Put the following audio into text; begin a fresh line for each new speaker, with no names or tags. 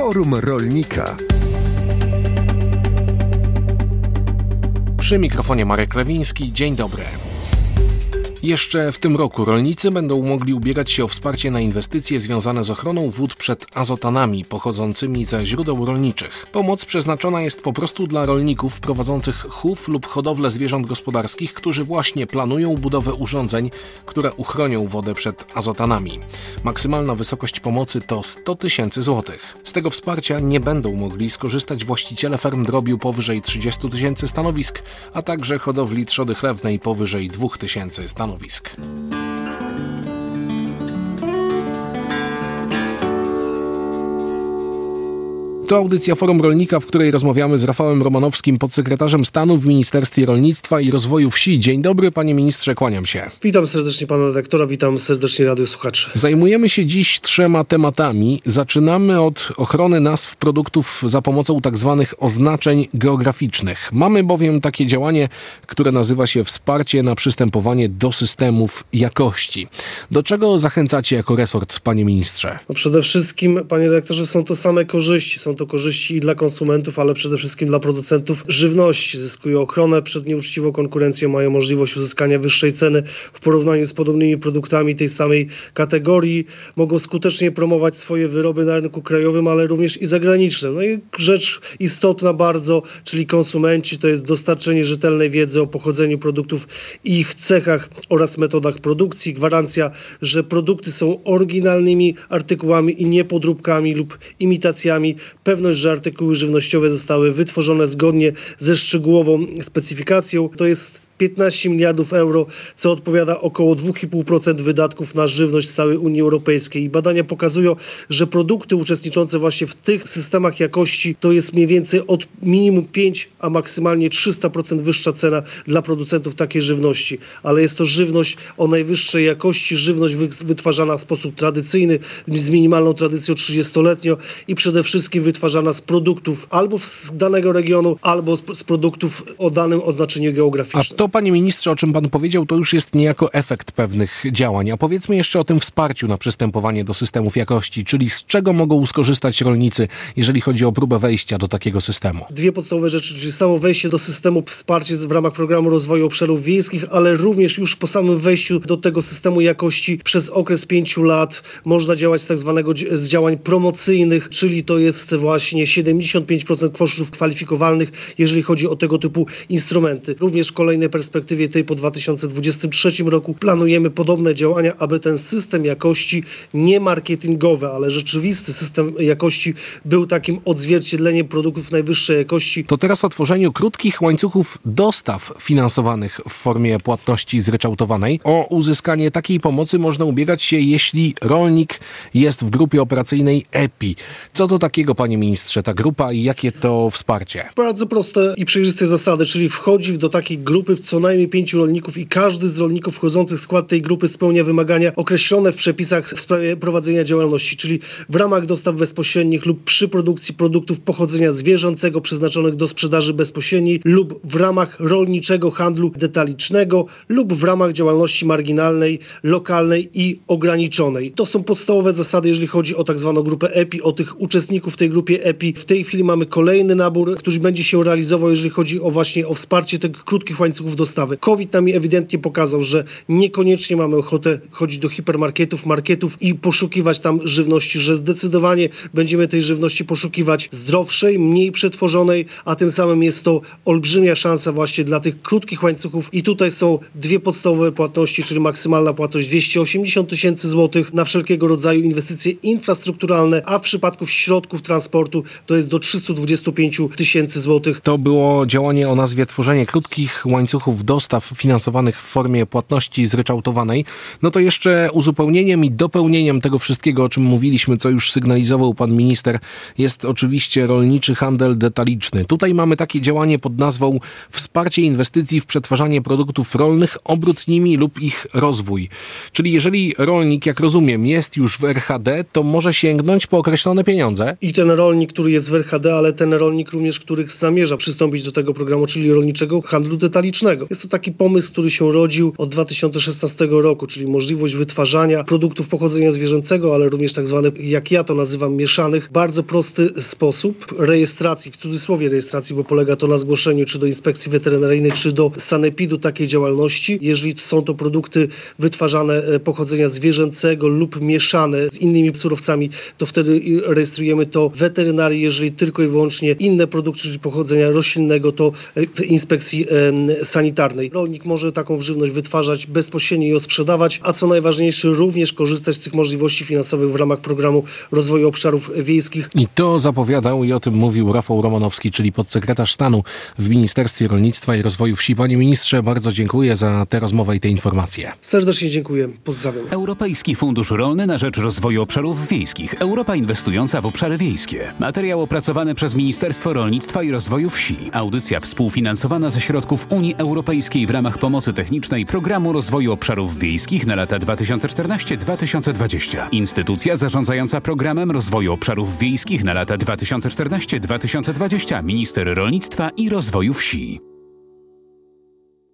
Forum Rolnika.
Przy mikrofonie Marek Lewiński. Dzień dobry. Jeszcze w tym roku rolnicy będą mogli ubiegać się o wsparcie na inwestycje związane z ochroną wód przed azotanami pochodzącymi ze źródeł rolniczych. Pomoc przeznaczona jest po prostu dla rolników prowadzących chów lub hodowlę zwierząt gospodarskich, którzy właśnie planują budowę urządzeń, które uchronią wodę przed azotanami. Maksymalna wysokość pomocy to 100 tysięcy złotych. Z tego wsparcia nie będą mogli skorzystać właściciele ferm drobiu powyżej 30 tysięcy stanowisk, a także hodowli trzody chlewnej powyżej 2 tysięcy stanowisk stanowisk. To audycja Forum Rolnika, w której rozmawiamy z Rafałem Romanowskim, podsekretarzem stanu w Ministerstwie Rolnictwa i Rozwoju Wsi. Dzień dobry, panie ministrze, kłaniam się.
Witam serdecznie pana redaktora, witam serdecznie radiosłuchaczy.
Zajmujemy się dziś trzema tematami. Zaczynamy od ochrony nazw produktów za pomocą tak zwanych oznaczeń geograficznych. Mamy bowiem takie działanie, które nazywa się wsparcie na przystępowanie do systemów jakości. Do czego zachęcacie jako resort, panie ministrze?
No przede wszystkim, panie redaktorze, są to same korzyści. Są to korzyści i dla konsumentów, ale przede wszystkim dla producentów żywności. Zyskują ochronę przed nieuczciwą konkurencją, mają możliwość uzyskania wyższej ceny w porównaniu z podobnymi produktami tej samej kategorii. Mogą skutecznie promować swoje wyroby na rynku krajowym, ale również i zagranicznym. No i rzecz istotna bardzo, czyli konsumenci, to jest dostarczenie rzetelnej wiedzy o pochodzeniu produktów i ich cechach oraz metodach produkcji. Gwarancja, że produkty są oryginalnymi artykułami i nie podróbkami lub imitacjami pewność, że artykuły żywnościowe zostały wytworzone zgodnie ze szczegółową specyfikacją. To jest 15 miliardów euro, co odpowiada około 2,5% wydatków na żywność w całej Unii Europejskiej. I badania pokazują, że produkty uczestniczące właśnie w tych systemach jakości to jest mniej więcej od minimum 5, a maksymalnie 300% wyższa cena dla producentów takiej żywności. Ale jest to żywność o najwyższej jakości, żywność wytwarzana w sposób tradycyjny, z minimalną tradycją 30-letnią i przede wszystkim wytwarzana z produktów albo z danego regionu, albo z produktów o danym oznaczeniu geograficznym
panie ministrze, o czym pan powiedział, to już jest niejako efekt pewnych działań. A powiedzmy jeszcze o tym wsparciu na przystępowanie do systemów jakości, czyli z czego mogą skorzystać rolnicy, jeżeli chodzi o próbę wejścia do takiego systemu?
Dwie podstawowe rzeczy, czyli samo wejście do systemu wsparcia w ramach programu rozwoju obszarów wiejskich, ale również już po samym wejściu do tego systemu jakości przez okres pięciu lat można działać z tak zwanego z działań promocyjnych, czyli to jest właśnie 75% kosztów kwalifikowalnych, jeżeli chodzi o tego typu instrumenty. Również kolejne perspektywie tej po 2023 roku planujemy podobne działania, aby ten system jakości nie marketingowy, ale rzeczywisty system jakości był takim odzwierciedleniem produktów najwyższej jakości.
To teraz o tworzeniu krótkich łańcuchów dostaw finansowanych w formie płatności zryczałtowanej. O uzyskanie takiej pomocy można ubiegać się, jeśli rolnik jest w grupie operacyjnej EPI. Co to takiego, panie ministrze, ta grupa i jakie to wsparcie?
Bardzo proste i przejrzyste zasady, czyli wchodzi do takiej grupy co najmniej pięciu rolników i każdy z rolników wchodzących w skład tej grupy spełnia wymagania określone w przepisach w sprawie prowadzenia działalności, czyli w ramach dostaw bezpośrednich lub przy produkcji produktów pochodzenia zwierzęcego przeznaczonych do sprzedaży bezpośredniej lub w ramach rolniczego handlu detalicznego lub w ramach działalności marginalnej, lokalnej i ograniczonej. To są podstawowe zasady, jeżeli chodzi o tak zwaną grupę EPI, o tych uczestników tej grupie EPI. W tej chwili mamy kolejny nabór, który będzie się realizował, jeżeli chodzi o właśnie o wsparcie tych krótkich łańcuchów dostawy. COVID nam ewidentnie pokazał, że niekoniecznie mamy ochotę chodzić do hipermarketów, marketów i poszukiwać tam żywności, że zdecydowanie będziemy tej żywności poszukiwać zdrowszej, mniej przetworzonej, a tym samym jest to olbrzymia szansa właśnie dla tych krótkich łańcuchów i tutaj są dwie podstawowe płatności, czyli maksymalna płatność 280 tysięcy złotych na wszelkiego rodzaju inwestycje infrastrukturalne, a w przypadku środków transportu to jest do 325 tysięcy złotych.
To było działanie o nazwie tworzenie krótkich łańcuchów dostaw finansowanych w formie płatności zryczałtowanej, no to jeszcze uzupełnieniem i dopełnieniem tego wszystkiego, o czym mówiliśmy, co już sygnalizował pan minister, jest oczywiście rolniczy handel detaliczny. Tutaj mamy takie działanie pod nazwą wsparcie inwestycji w przetwarzanie produktów rolnych, obrót nimi lub ich rozwój. Czyli jeżeli rolnik, jak rozumiem, jest już w RHD, to może sięgnąć po określone pieniądze?
I ten rolnik, który jest w RHD, ale ten rolnik również, który zamierza przystąpić do tego programu, czyli rolniczego handlu detalicznego, Jest to taki pomysł, który się rodził od 2016 roku, czyli możliwość wytwarzania produktów pochodzenia zwierzęcego, ale również tak zwanych, jak ja to nazywam, mieszanych, bardzo prosty sposób rejestracji, w cudzysłowie rejestracji, bo polega to na zgłoszeniu czy do inspekcji weterynaryjnej, czy do sanepidu takiej działalności. Jeżeli są to produkty wytwarzane e, pochodzenia zwierzęcego lub mieszane z innymi surowcami, to wtedy rejestrujemy to weterynarii. Jeżeli tylko i wyłącznie inne produkty, czyli pochodzenia roślinnego, to e, w inspekcji sanitarnej. Rolnik może taką żywność wytwarzać bezpośrednio i ją sprzedawać, a co najważniejsze, również korzystać z tych możliwości finansowych w ramach programu rozwoju obszarów wiejskich.
I to zapowiadał i o tym mówił Rafał Romanowski, czyli podsekretarz stanu w Ministerstwie Rolnictwa i Rozwoju Wsi. Panie ministrze, bardzo dziękuję za tę rozmowę i te informacje.
Serdecznie dziękuję. Pozdrawiam.
Europejski Fundusz Rolny na rzecz rozwoju obszarów wiejskich. Europa inwestująca w obszary wiejskie. Materiał opracowany przez Ministerstwo Rolnictwa i Rozwoju Wsi. Audycja współfinansowana ze środków Unii Europejskiej w ramach pomocy technicznej Programu Rozwoju Obszarów Wiejskich na lata 2014-2020. Instytucja zarządzająca Programem Rozwoju Obszarów Wiejskich na lata 2014-2020. Minister Rolnictwa i Rozwoju Wsi.